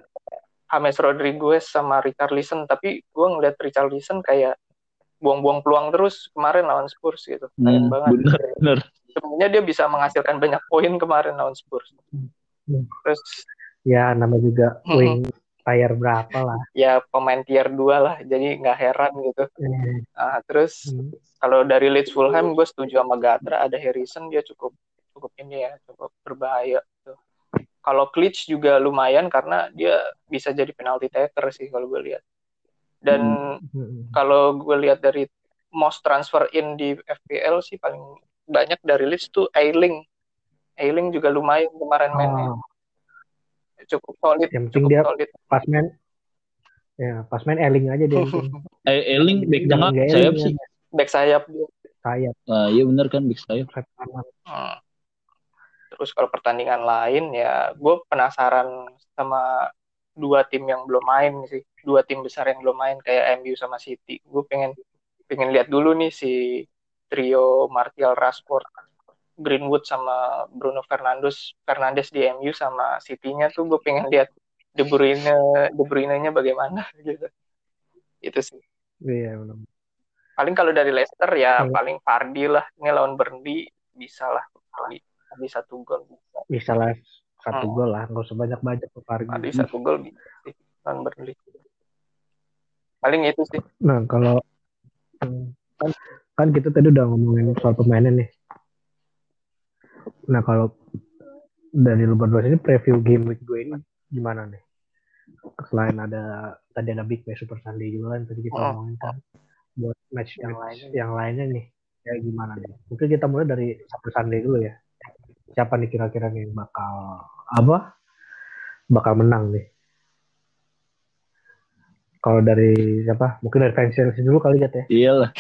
[SPEAKER 3] James Rodriguez sama Richarlison tapi gue ngeliat Richarlison kayak buang-buang peluang terus kemarin lawan Spurs gitu sayang
[SPEAKER 2] Hmm,
[SPEAKER 3] banget
[SPEAKER 2] bener, bener.
[SPEAKER 3] sebenarnya dia bisa menghasilkan banyak poin kemarin lawan Spurs
[SPEAKER 1] Hmm.
[SPEAKER 3] terus
[SPEAKER 1] Ya namanya juga
[SPEAKER 3] Hmm.
[SPEAKER 1] Tier berapa lah.
[SPEAKER 3] ya pemain tier 2 lah jadi nggak heran gitu Nah, terus
[SPEAKER 1] hmm.
[SPEAKER 3] kalau dari Leeds Fulham gue setuju sama Gatra ada Harrison dia cukup cukup ini ya cukup berbahaya gitu. Kalau Klitsch juga lumayan karena dia bisa jadi penalti taker sih kalau gue lihat. Dan
[SPEAKER 1] Hmm.
[SPEAKER 3] kalau gue lihat dari most transfer in di FPL sih paling banyak dari Leeds tuh Ailing. Ailing juga lumayan kemarin mainnya
[SPEAKER 1] Oh,
[SPEAKER 3] cukup solid,
[SPEAKER 1] yang penting
[SPEAKER 3] cukup
[SPEAKER 1] dia
[SPEAKER 3] solid.
[SPEAKER 1] pas main ya pas main eling aja dia.
[SPEAKER 2] Eh, Eling back
[SPEAKER 1] Jangan
[SPEAKER 2] tengah sayap sih.
[SPEAKER 3] Back sayap dia.
[SPEAKER 1] sayap
[SPEAKER 2] Nah, iya bener kan back sayap.
[SPEAKER 3] Hmm. Terus kalau pertandingan lain ya gue penasaran sama dua tim yang belum main sih, dua tim besar yang belum main kayak MU sama City. Gue pengen pengen lihat dulu nih si trio Martial Rashford, Greenwood sama Bruno Fernandes Fernandes di MU sama City-nya tuh gue pengen lihat De Bruyne De Bruyne-nya bagaimana gitu. Itu sih.
[SPEAKER 1] Iya benar.
[SPEAKER 3] Paling kalau dari Leicester ya
[SPEAKER 1] Kalau-
[SPEAKER 3] paling Vardy lah. Ini lawan Burnley bisa lah. Bisa satu gol bisa.
[SPEAKER 1] Bisa lah satu
[SPEAKER 3] Hmm.
[SPEAKER 1] gol lah, nggak usah banyak banyak ke
[SPEAKER 3] satu gol bisa sih lawan Burnley. Paling itu sih.
[SPEAKER 1] Nah kalau kan, kan kita tadi udah ngomongin soal pemainnya nih. Nah kalau dari lu berdua ini preview game week gue ini gimana nih? Selain ada tadi ada Big Match Super Sunday juga kan tadi kita
[SPEAKER 3] Oh.
[SPEAKER 1] ngomongin kan buat match
[SPEAKER 3] Yang
[SPEAKER 1] yang
[SPEAKER 3] lainnya.
[SPEAKER 1] yang lainnya nih kayak gimana nih? Mungkin kita mulai dari Super Sunday dulu ya. Siapa nih kira-kira nih yang bakal apa? Bakal menang nih? Kalau dari siapa? Mungkin dari fans Chelsea dulu kali ya teh.
[SPEAKER 2] Iyalah,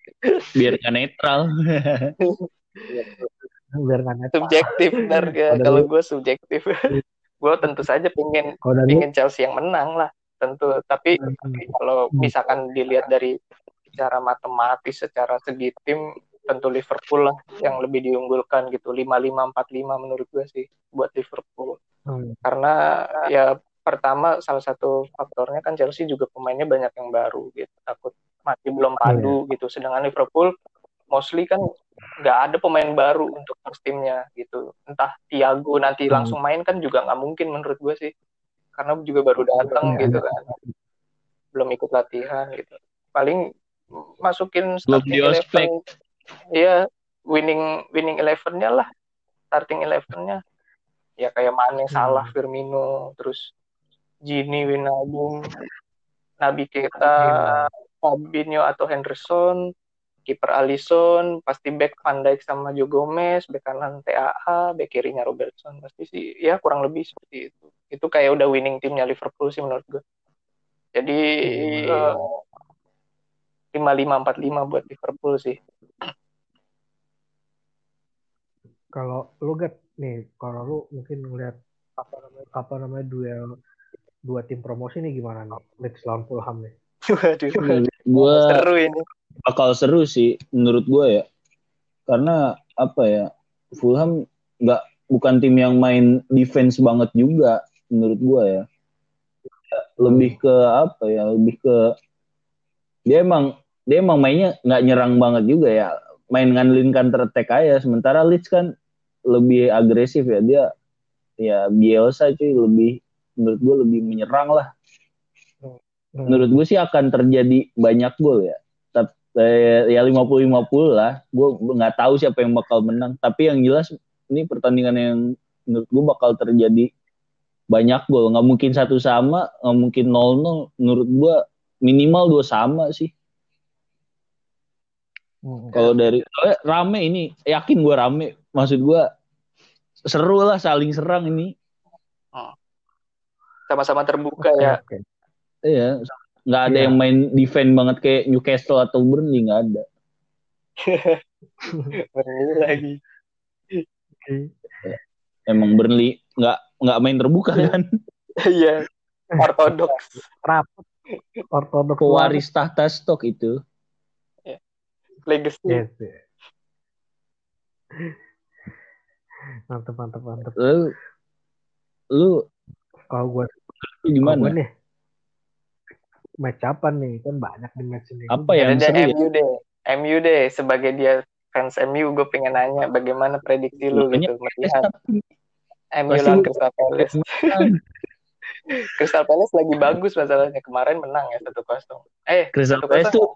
[SPEAKER 2] biar nggak netral.
[SPEAKER 1] Biar nggak
[SPEAKER 3] subjektif benar ga?
[SPEAKER 1] Kalau
[SPEAKER 3] gue subjektif. gue tentu saja pengen pengen Chelsea yang menang lah tentu. Tapi kalau misalkan dilihat dari secara matematis, secara segi tim, tentu Liverpool lah yang lebih diunggulkan gitu. 5-5-4-5 menurut gue sih buat Liverpool.
[SPEAKER 1] Hmm.
[SPEAKER 3] karena ya pertama salah satu faktornya kan Chelsea juga pemainnya banyak yang baru gitu takut masih belum padu gitu sedangkan Liverpool mostly kan nggak ada pemain baru untuk first timnya gitu. Entah Thiago nanti
[SPEAKER 1] Hmm.
[SPEAKER 3] langsung main kan juga nggak mungkin menurut gue sih. Karena juga baru datang
[SPEAKER 1] Iya,
[SPEAKER 3] gitu kan. Belum ikut latihan gitu. Paling masukin starting eleven. iya winning winning elevennya lah. Starting elevennya. Ya kayak Mane, Salah, Firmino, terus Gini, Wijnaldum, Nabi Keita, Fabinho atau Henderson, kiper Alisson, pasti back Van Dijk sama Joe Gomez, back kanan TAA, back kirinya Robertson, pasti sih ya kurang lebih seperti itu. Itu kayak udah winning timnya Liverpool sih menurut gue. Jadi
[SPEAKER 1] Hmm.
[SPEAKER 3] lima lima empat lima buat Liverpool sih.
[SPEAKER 1] Kalau lu get nih, kalau lu mungkin ngeliat apa namanya, apa namanya duel dua tim promosi nih gimana nih? Leeds lawan Fulham nih.
[SPEAKER 3] Waduh,
[SPEAKER 2] gue
[SPEAKER 3] seru ini.
[SPEAKER 2] bakal seru sih menurut gue ya karena apa ya Fulham nggak bukan tim yang main defense banget juga menurut gue ya lebih ke apa ya lebih ke dia emang dia emang mainnya nggak nyerang banget juga ya main ngandelin counter attack aja sementara Leeds kan lebih agresif ya dia ya Bielsa cuy lebih menurut gue lebih menyerang lah. Menurut gue sih akan terjadi banyak gol ya. Tapi ya 50-50 lah. Gue nggak tahu siapa yang bakal menang. Tapi yang jelas ini pertandingan yang menurut gue bakal terjadi banyak gol. Nggak mungkin satu sama, nggak mungkin 0-0. Menurut gue minimal dua sama sih.
[SPEAKER 1] Hmm.
[SPEAKER 2] Kalau dari rame ini, yakin gue rame. Maksud gue seru lah saling serang ini.
[SPEAKER 3] Sama-sama terbuka
[SPEAKER 1] Oke,
[SPEAKER 3] ya.
[SPEAKER 1] oke.
[SPEAKER 2] Iya, nggak ada
[SPEAKER 1] Iya.
[SPEAKER 2] yang main defend banget kayak Newcastle atau Burnley nggak ada.
[SPEAKER 3] Burnley lagi.
[SPEAKER 2] Emang Burnley nggak nggak main terbuka kan?
[SPEAKER 3] Iya, ortodoks.
[SPEAKER 1] Rapet, ortodok
[SPEAKER 2] Pewaris tahta stok itu.
[SPEAKER 3] Legacy.
[SPEAKER 1] Yes, yes. mantep mantep mantep
[SPEAKER 2] Lu lu
[SPEAKER 1] kalau gue
[SPEAKER 2] gimana?
[SPEAKER 1] gue nih match apa nih kan banyak di match ini
[SPEAKER 2] Apa
[SPEAKER 3] Ada deh
[SPEAKER 2] seru ya?
[SPEAKER 3] MU deh. MU deh sebagai dia fans MU gue pengen nanya bagaimana prediksi lu
[SPEAKER 2] Banyak
[SPEAKER 3] gitu melihat MU lawan Crystal Palace. Crystal Palace lagi bagus masalahnya kemarin menang ya satu kosong. Eh
[SPEAKER 2] Crystal Palace tuh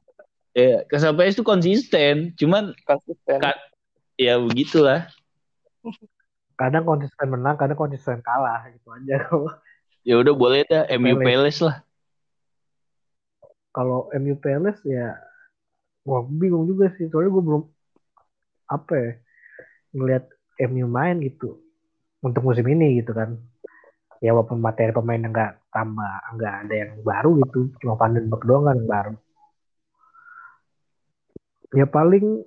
[SPEAKER 2] ya Crystal Palace tuh konsisten, cuman
[SPEAKER 3] konsisten.
[SPEAKER 2] Ka- ya begitulah.
[SPEAKER 1] kadang konsisten menang kadang konsisten kalah gitu aja
[SPEAKER 2] Ya udah boleh dah MU
[SPEAKER 1] Palace.
[SPEAKER 2] Palace lah.
[SPEAKER 1] Kalau MU Palace ya wah bingung juga sih. Soalnya gue belum apa ya ngelihat MU main gitu untuk musim ini gitu kan. Ya walaupun materi pemainnya nggak tambah nggak ada yang baru gitu. Cuma Vandenberg doang kan yang baru. Ya paling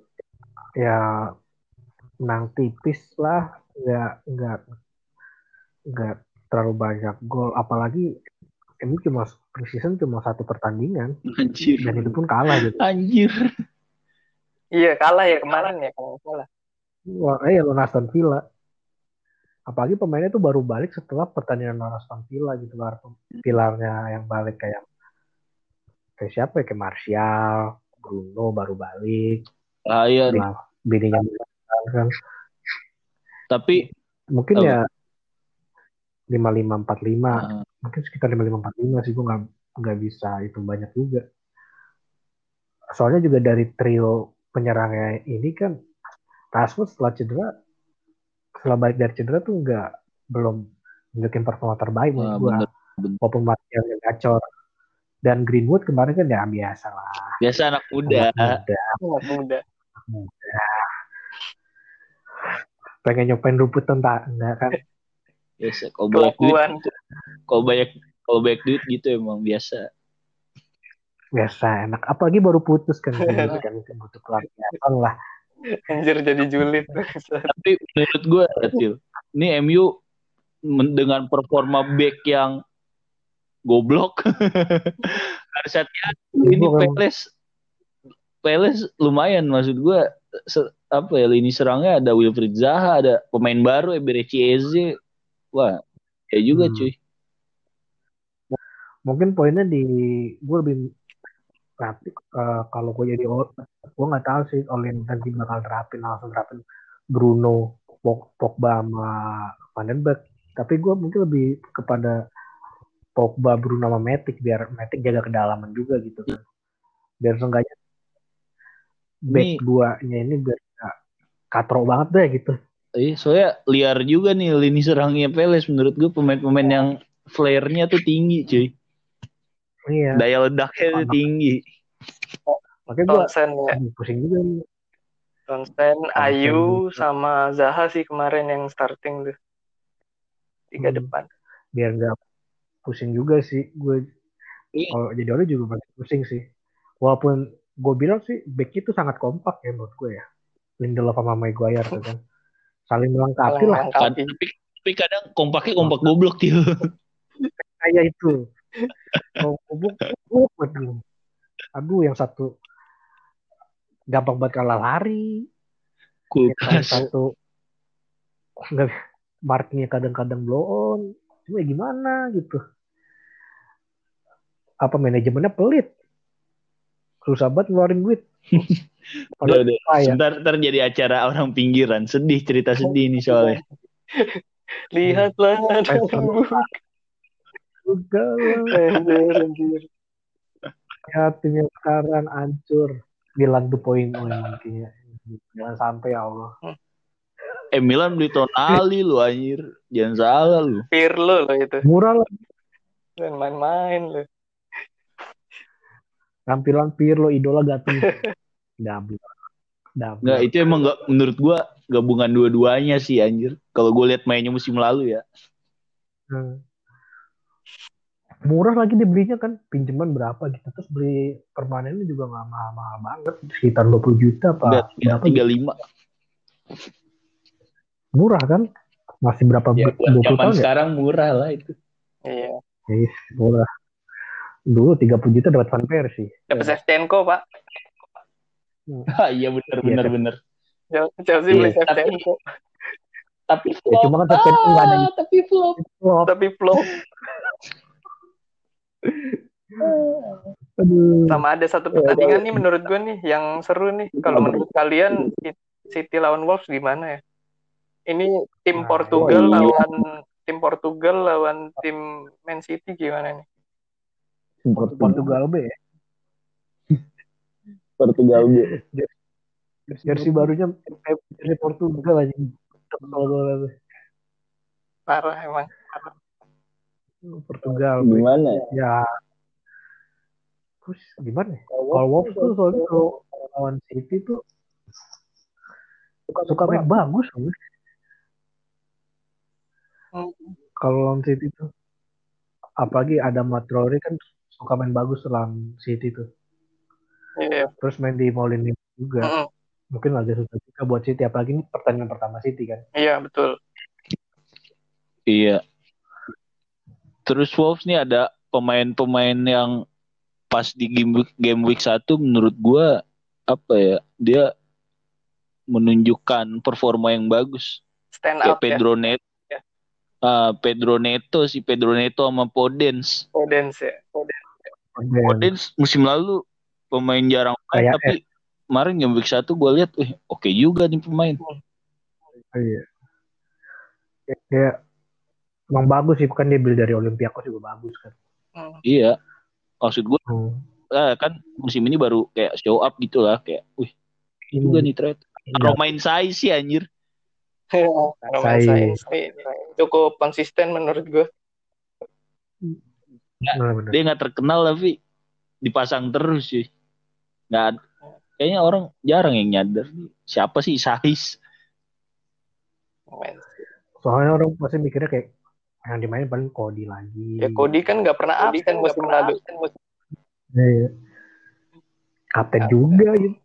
[SPEAKER 1] ya menang tipis lah. Nggak nggak nggak terlalu banyak gol. Apalagi MU cuma preseason cuma satu pertandingan
[SPEAKER 2] Anjir.
[SPEAKER 1] dan itu pun kalah gitu
[SPEAKER 2] Anjir.
[SPEAKER 3] Iya kalah ya kemarin ya kalau nggak salah.
[SPEAKER 1] Wah, eh lawan Aston Villa. Apalagi pemainnya tuh baru balik setelah pertandingan lawan Aston Villa gitu kan. Pilarnya yang balik kayak kayak siapa ya? Kayak Martial, Bruno baru balik.
[SPEAKER 2] Ah, iya.
[SPEAKER 1] Nah, bininya kan.
[SPEAKER 2] Tapi
[SPEAKER 1] Mungkin
[SPEAKER 2] Oh.
[SPEAKER 1] ya 5545.
[SPEAKER 2] ah,
[SPEAKER 1] Mungkin sekitar 5545 sih gue nggak nggak bisa itu banyak juga. Soalnya juga dari trio penyerangnya ini kan Rashford setelah cedera setelah balik dari cedera tuh nggak belum nunjukin performa terbaik menurut
[SPEAKER 2] bener.
[SPEAKER 1] walaupun Martial yang gacor dan Greenwood kemarin kan ya biasa lah
[SPEAKER 2] biasa anak muda.
[SPEAKER 1] anak muda
[SPEAKER 3] Anak muda.
[SPEAKER 1] pengen nyobain rumput tentang enggak kan
[SPEAKER 2] Biasa. Kalau banyak duit, kalau banyak kalau banyak duit gitu emang biasa.
[SPEAKER 1] biasa enak apalagi baru putus kan gitu kan butuh pelampiasan lah
[SPEAKER 3] Anjir jadi julid.
[SPEAKER 2] Tapi menurut gue, Atil, ini MU dengan performa back yang goblok harus hati-hati. Ini
[SPEAKER 1] Gua kan-
[SPEAKER 2] Palace, Palace lumayan maksud gue. apa ya lini serangnya ada Wilfried Zaha, ada pemain baru Eberechi Eze. Wah, ya juga
[SPEAKER 1] Hmm.
[SPEAKER 2] cuy.
[SPEAKER 1] mungkin poinnya di gue lebih tapi eh, kalau gue jadi gue nggak tahu sih Olin nanti bakal terapin langsung terapin Bruno Pog- Pogba sama Vandenberg tapi gue mungkin lebih kepada Pogba Bruno sama Matic biar Matic jaga kedalaman juga gitu kan biar seenggaknya back duanya ini biar katro banget deh gitu
[SPEAKER 2] Eh, soalnya liar juga nih lini serangnya Palace menurut gue pemain-pemain yang flare-nya tuh tinggi cuy.
[SPEAKER 1] iya
[SPEAKER 2] Daya ledaknya tuh tinggi.
[SPEAKER 1] makanya gue
[SPEAKER 3] Tonsen ya.
[SPEAKER 1] pusing juga nih
[SPEAKER 3] Tonsen, Ayu sama Zaha sih kemarin yang starting tuh. Tiga
[SPEAKER 1] Hmm.
[SPEAKER 3] depan.
[SPEAKER 1] biar nggak pusing juga sih gue
[SPEAKER 2] Iya.
[SPEAKER 1] kalau jadi orang juga pusing sih walaupun gue bilang sih back itu sangat kompak ya menurut gue ya Lindelof sama Maguire tuh kan saling melengkapi
[SPEAKER 3] Saling
[SPEAKER 1] lah
[SPEAKER 3] melengkapi.
[SPEAKER 2] Tapi, tapi kadang kompaknya kompak goblok tuh.
[SPEAKER 1] kayak itu. Kubuk kubuk aduh aduh yang satu gampang banget kalah lari. Yang
[SPEAKER 2] Kulkas.
[SPEAKER 1] satu nggak marknya kadang-kadang blow on. Cuma gimana gitu? Apa manajemennya pelit susah banget ngeluarin duit
[SPEAKER 2] Udah, udah.
[SPEAKER 1] kaya.
[SPEAKER 2] Ntar, ntar jadi acara orang pinggiran. Sedih, cerita sedih nih soalnya.
[SPEAKER 3] Lihatlah
[SPEAKER 1] juga ya timnya sekarang hancur bilang tuh poin nantinya jangan sampai ya Allah
[SPEAKER 2] Eh Milan beli Tonali lu anjir. Jangan salah lu.
[SPEAKER 3] Pirlo loh itu.
[SPEAKER 1] murah lah
[SPEAKER 3] Dan main-main loh.
[SPEAKER 1] Tampilan Pirlo idola Gattuso double double
[SPEAKER 2] Nggak, itu emang nggak menurut gua gabungan dua-duanya sih anjir. Kalau gue lihat mainnya musim lalu ya.
[SPEAKER 1] Hmm. murah lagi dibelinya kan pinjaman berapa gitu terus beli permanennya juga nggak mahal-mahal banget sekitar 20 juta apa berapa
[SPEAKER 2] tiga
[SPEAKER 1] gitu.
[SPEAKER 2] lima.
[SPEAKER 1] murah kan masih berapa
[SPEAKER 2] Ya, buat
[SPEAKER 1] 20
[SPEAKER 2] zaman
[SPEAKER 1] tahun ya
[SPEAKER 2] sekarang murah lah itu.
[SPEAKER 3] Iya.
[SPEAKER 1] Yes, murah Dulu 30 juta dapat Van Persie.
[SPEAKER 3] Dapat Shevchenko, Pak.
[SPEAKER 2] Ah, iya bener
[SPEAKER 1] Iya,
[SPEAKER 2] bener
[SPEAKER 1] tapi-
[SPEAKER 2] bener.
[SPEAKER 3] Chelsea
[SPEAKER 2] Iya,
[SPEAKER 3] beli
[SPEAKER 2] tapi-
[SPEAKER 3] Shevchenko.
[SPEAKER 2] Tapi
[SPEAKER 1] Ya,
[SPEAKER 2] flop.
[SPEAKER 1] cuma kan Shevchenko nggak ada
[SPEAKER 2] Ah, tapi flop.
[SPEAKER 1] Oh,
[SPEAKER 3] Tapi flop. Sama ada satu pertandingan nih menurut gue nih yang seru nih. Kalau menurut kalian City lawan Wolves gimana ya? Ini tim
[SPEAKER 1] Nah,
[SPEAKER 3] Portugal
[SPEAKER 2] iya.
[SPEAKER 3] lawan tim Portugal lawan tim Man City gimana nih?
[SPEAKER 1] Portugal B ya.
[SPEAKER 2] Portugal B.
[SPEAKER 1] Jersey barunya jersey Portugal aja. Gol-gol
[SPEAKER 3] Parah emang.
[SPEAKER 1] Portugal B.
[SPEAKER 2] Gimana? ya?
[SPEAKER 1] Terus gimana ya? Kalau Wolves tuh soalnya kalau lawan City tuh suka main bagus loh.
[SPEAKER 3] Hmm.
[SPEAKER 1] Kalau lawan City tuh apalagi ada Matrori kan suka main bagus lawan City tuh.
[SPEAKER 3] Iya.
[SPEAKER 1] Terus main di Molineux juga.
[SPEAKER 3] Mm-mm.
[SPEAKER 1] Mungkin lagi susah juga buat City apalagi ini pertandingan pertama City kan.
[SPEAKER 3] Iya betul.
[SPEAKER 2] Iya. Terus Wolves nih ada pemain-pemain yang pas di game week, game week 1 menurut gua apa ya? Dia menunjukkan performa yang bagus.
[SPEAKER 3] Stand
[SPEAKER 2] Kayak
[SPEAKER 3] up ya.
[SPEAKER 2] Pedro Neto.
[SPEAKER 3] Ya.
[SPEAKER 2] Ah, Pedro Neto si Pedro Neto sama Podens.
[SPEAKER 3] Podence ya. Podence.
[SPEAKER 2] Podens musim lalu pemain jarang main
[SPEAKER 1] Kayak
[SPEAKER 2] tapi kemarin game week 1 gua lihat, wih, oke juga nih pemain.
[SPEAKER 1] iya. Ya, dia emang bagus sih kan dia beli dari Olympiakos juga bagus kan.
[SPEAKER 3] Hmm.
[SPEAKER 2] Iya. Maksud gua
[SPEAKER 1] Hmm.
[SPEAKER 2] ah, kan musim ini baru kayak show up gitu lah kayak, wih,
[SPEAKER 1] Ini
[SPEAKER 2] juga nih trade.
[SPEAKER 1] Iya.
[SPEAKER 2] Romain Sai sih anjir.
[SPEAKER 3] Romain
[SPEAKER 1] Sainz.
[SPEAKER 3] Sainz nih cukup konsisten menurut gue.
[SPEAKER 1] Benar-benar.
[SPEAKER 2] Dia nggak terkenal tapi dipasang terus sih. Nggak kayaknya orang jarang yang nyadar siapa sih.
[SPEAKER 3] Romain.
[SPEAKER 1] Soalnya orang pasti mikirnya kayak yang dimainin paling Cody lagi.
[SPEAKER 3] Ya Cody kan nggak pernah absen musim lalu.
[SPEAKER 1] Iya. Kapten juga gitu.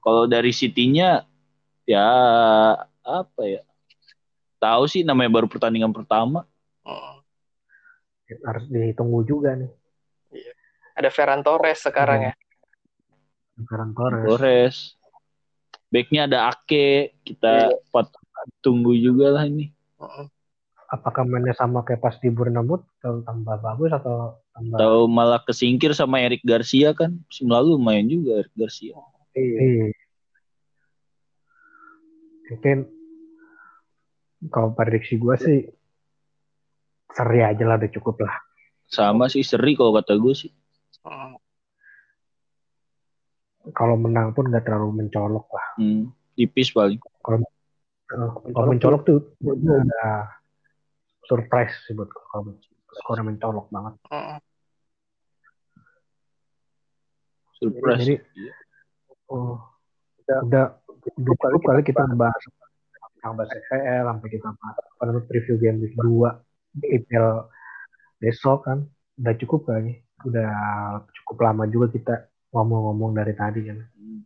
[SPEAKER 2] Kalau dari City-nya ya apa ya? Tahu sih namanya baru pertandingan pertama.
[SPEAKER 1] Harus ditunggu juga nih.
[SPEAKER 3] Ada Ferran Torres sekarang ya.
[SPEAKER 1] Sekarang Torres.
[SPEAKER 2] Torres. Backnya ada Ake. Kita pat- tunggu juga lah ini.
[SPEAKER 1] Apakah mainnya sama kayak pas di Bournemouth atau tambah bagus atau tambah
[SPEAKER 2] Tahu malah kesingkir sama Eric Garcia kan. Musim lalu main juga Eric Garcia.
[SPEAKER 1] Iya. Mungkin kalau prediksi gue sih seri aja lah udah cukup lah.
[SPEAKER 2] Sama sih seri kalau kata gue sih.
[SPEAKER 3] Hmm.
[SPEAKER 1] Kalau menang pun nggak terlalu mencolok lah.
[SPEAKER 2] Hmm, tipis paling.
[SPEAKER 1] Kalau mencolok tuh udah surprise sih buat kalau skornya mencolok banget.
[SPEAKER 3] Hmm.
[SPEAKER 2] Surprise.
[SPEAKER 1] Jadi oh, udah udah kali kita ngebahas yang bahas EPL sampai kita bahas apa namanya preview game week 2 IPL besok kan udah cukup kali udah cukup lama juga kita ngomong-ngomong dari tadi kan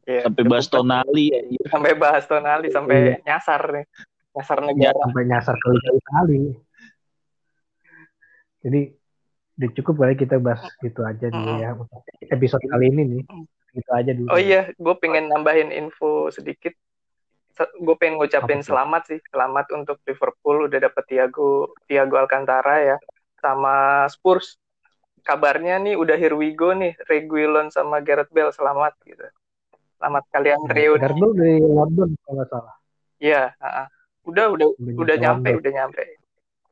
[SPEAKER 3] Iya,
[SPEAKER 2] Sampai
[SPEAKER 3] cukup.
[SPEAKER 2] bahas Tonali anjir.
[SPEAKER 3] sampai bahas Tonali sampai
[SPEAKER 1] Iya.
[SPEAKER 3] nyasar nih. Nyasar negara.
[SPEAKER 1] sampai nyasar ke Liga Itali jadi udah cukup kali kita bahas gitu aja dulu ya untuk episode kali ini nih gitu aja dulu
[SPEAKER 3] Oh iya, gue pengen nambahin info sedikit. Gue pengen ngucapin selamat sih, selamat untuk Liverpool udah dapet Thiago Thiago Alcantara ya, sama Spurs. Kabarnya nih udah here we go nih, Reguilon sama Gareth Bale selamat gitu. Selamat kalian reuni.
[SPEAKER 1] Gardel dari London kalau nggak salah
[SPEAKER 3] Iya, ha-ha. udah udah
[SPEAKER 1] Udah
[SPEAKER 3] udah
[SPEAKER 1] nyampe
[SPEAKER 3] udah nyampe.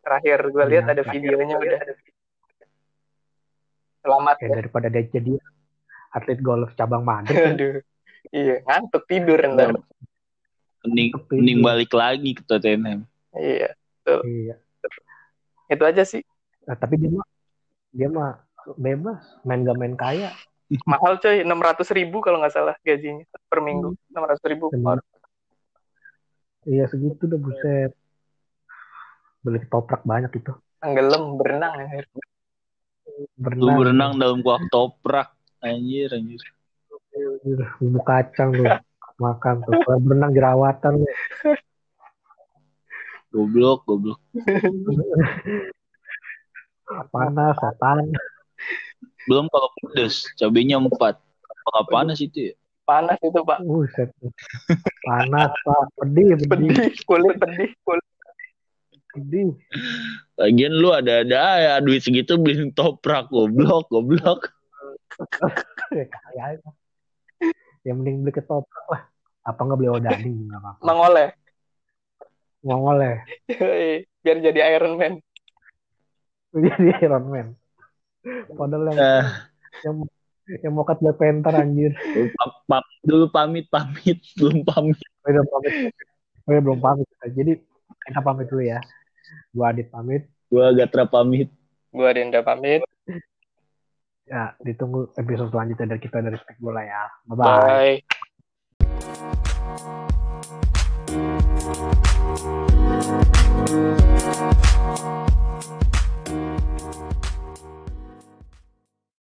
[SPEAKER 3] Terakhir gue lihat ada videonya udah. Selamat
[SPEAKER 1] ya
[SPEAKER 3] ya.
[SPEAKER 1] daripada dia jadi atlet golf cabang Madrid kan.
[SPEAKER 3] Aduh. Iya, ngantuk tidur ntar.
[SPEAKER 2] Mending, mending balik lagi ke Tottenham.
[SPEAKER 3] Iya,
[SPEAKER 1] iya.
[SPEAKER 3] Itu aja sih.
[SPEAKER 1] Nah, tapi dia mah dia mah bebas main gak main kaya.
[SPEAKER 3] Mahal coy 600 ribu kalau nggak salah gajinya per minggu. 600 ribu
[SPEAKER 1] Bener. iya segitu udah buset. Beli toprak banyak itu.
[SPEAKER 3] Tenggelam berenang ya
[SPEAKER 2] Lu
[SPEAKER 1] berenang
[SPEAKER 2] berenang dalam kuah toprak. Anjir, anjir.
[SPEAKER 1] Bumbu kacang tuh makan tuh Kalau berenang jerawatan.
[SPEAKER 2] Goblok, goblok.
[SPEAKER 1] panas setan
[SPEAKER 2] Belum kalau pedes, cabenya empat. Apakah panas itu ya?
[SPEAKER 3] Panas itu pak.
[SPEAKER 1] Buset. Panas, Pak. Pedih, pedih,
[SPEAKER 3] Pedih, kulit pedih, kulit.
[SPEAKER 1] pedih.
[SPEAKER 2] Lagian lu ada-ada ya duit segitu beliin toprak goblok, goblok.
[SPEAKER 1] Ya, mending beli ketoprak lah. Apa nggak beli odading nggak apa-apa.
[SPEAKER 3] Mangoleh.
[SPEAKER 1] Mongol ya.
[SPEAKER 3] Biar jadi Iron Man.
[SPEAKER 1] Jadi Iron Man. Padahal yang,
[SPEAKER 2] Eh,
[SPEAKER 1] yang, yang mau cut Black Panther anjir.
[SPEAKER 2] dulu pam- pam- dulu pamit pamit, belum pamit.
[SPEAKER 1] Oh, udah pamit. Oh, ya, belum pamit. Jadi kita pamit dulu ya. Gua Adit pamit.
[SPEAKER 2] Gua Gatra pamit.
[SPEAKER 3] Gua Dinda pamit
[SPEAKER 1] ya ditunggu episode selanjutnya dari kita dari Spek Bola ya. Bye bye.
[SPEAKER 3] bye.